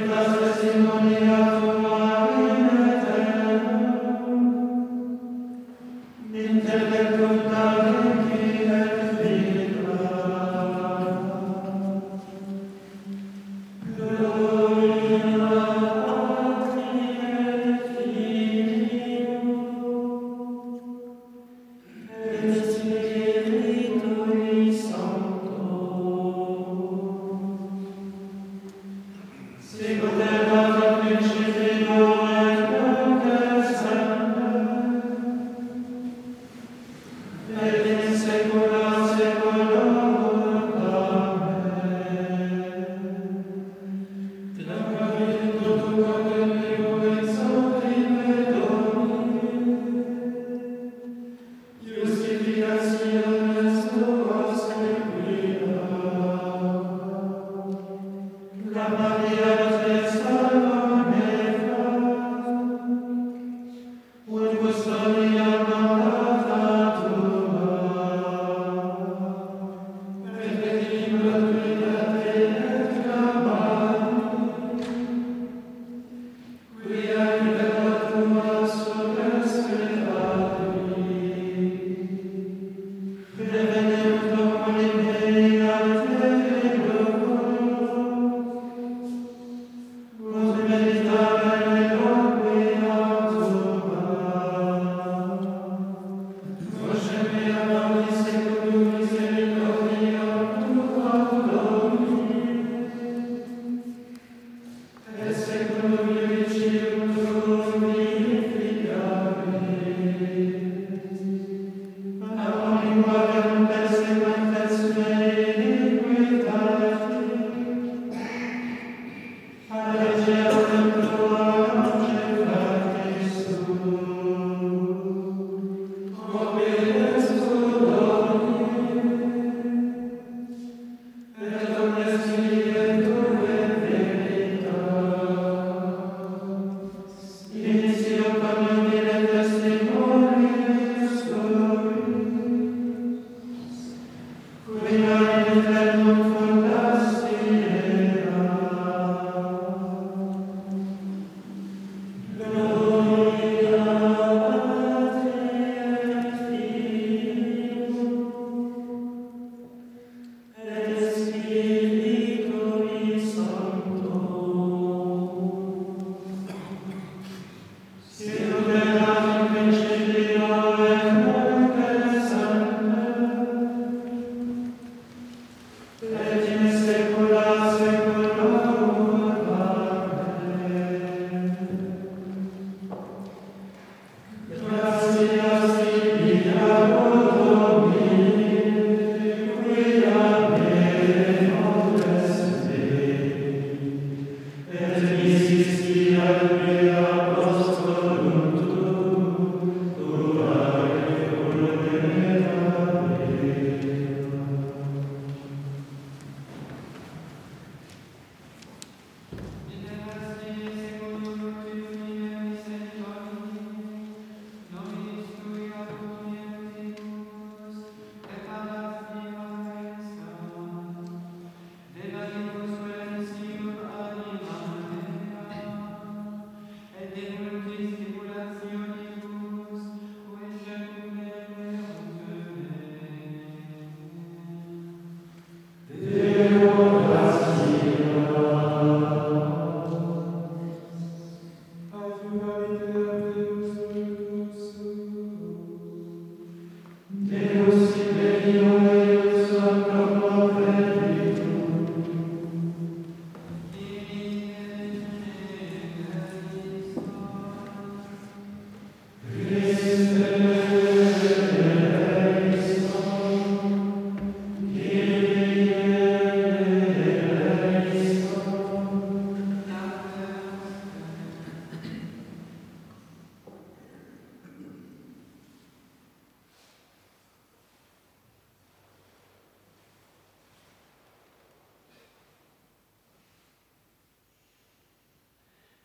with us.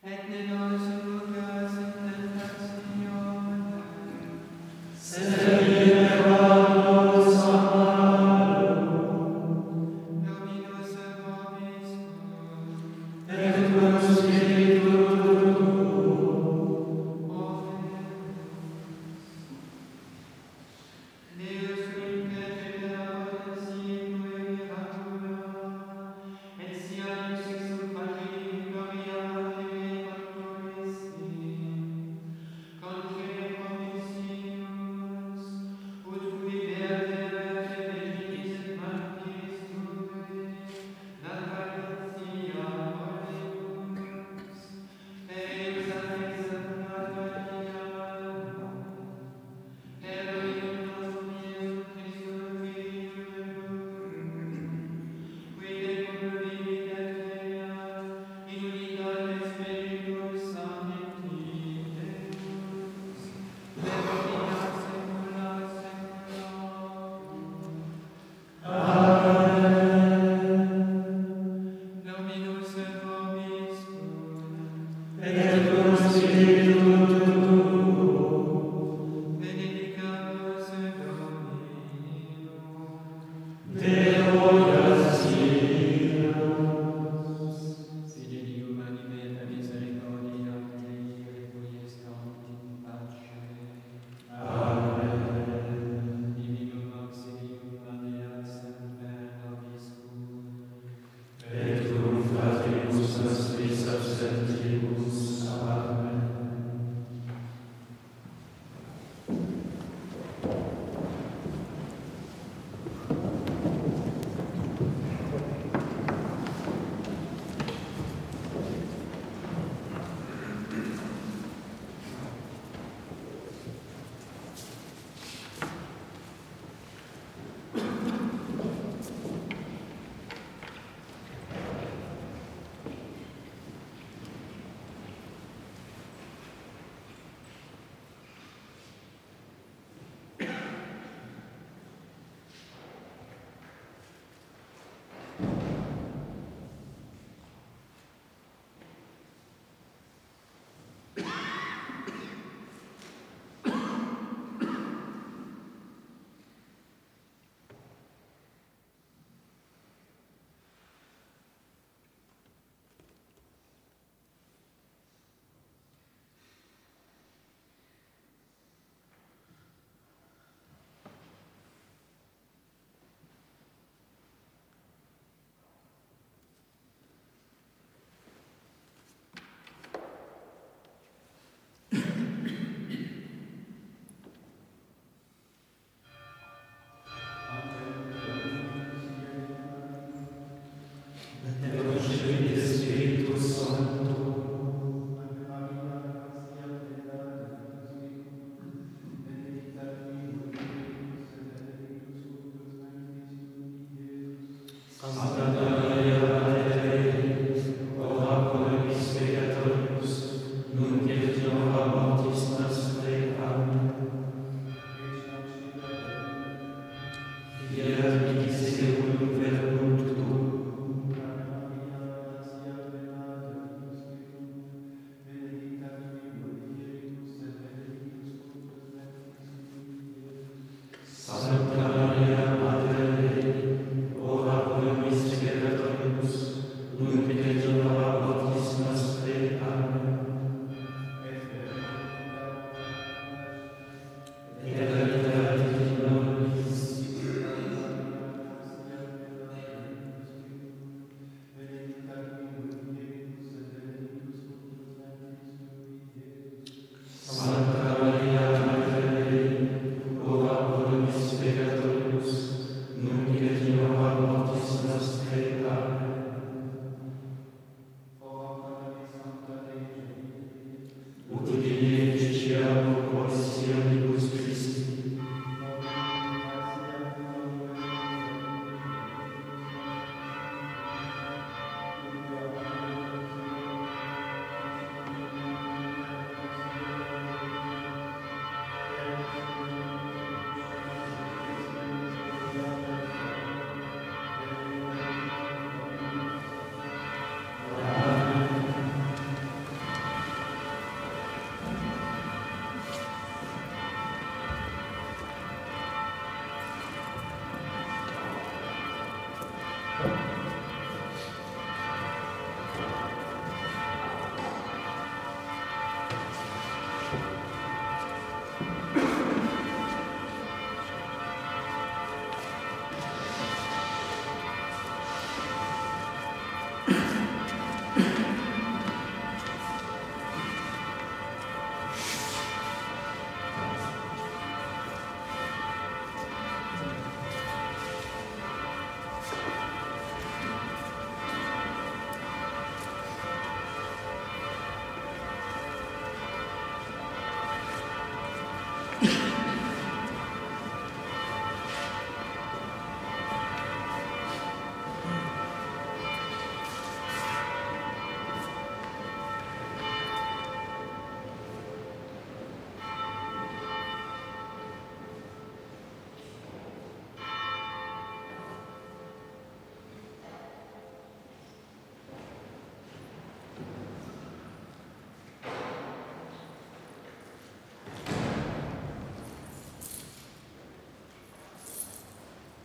Et ne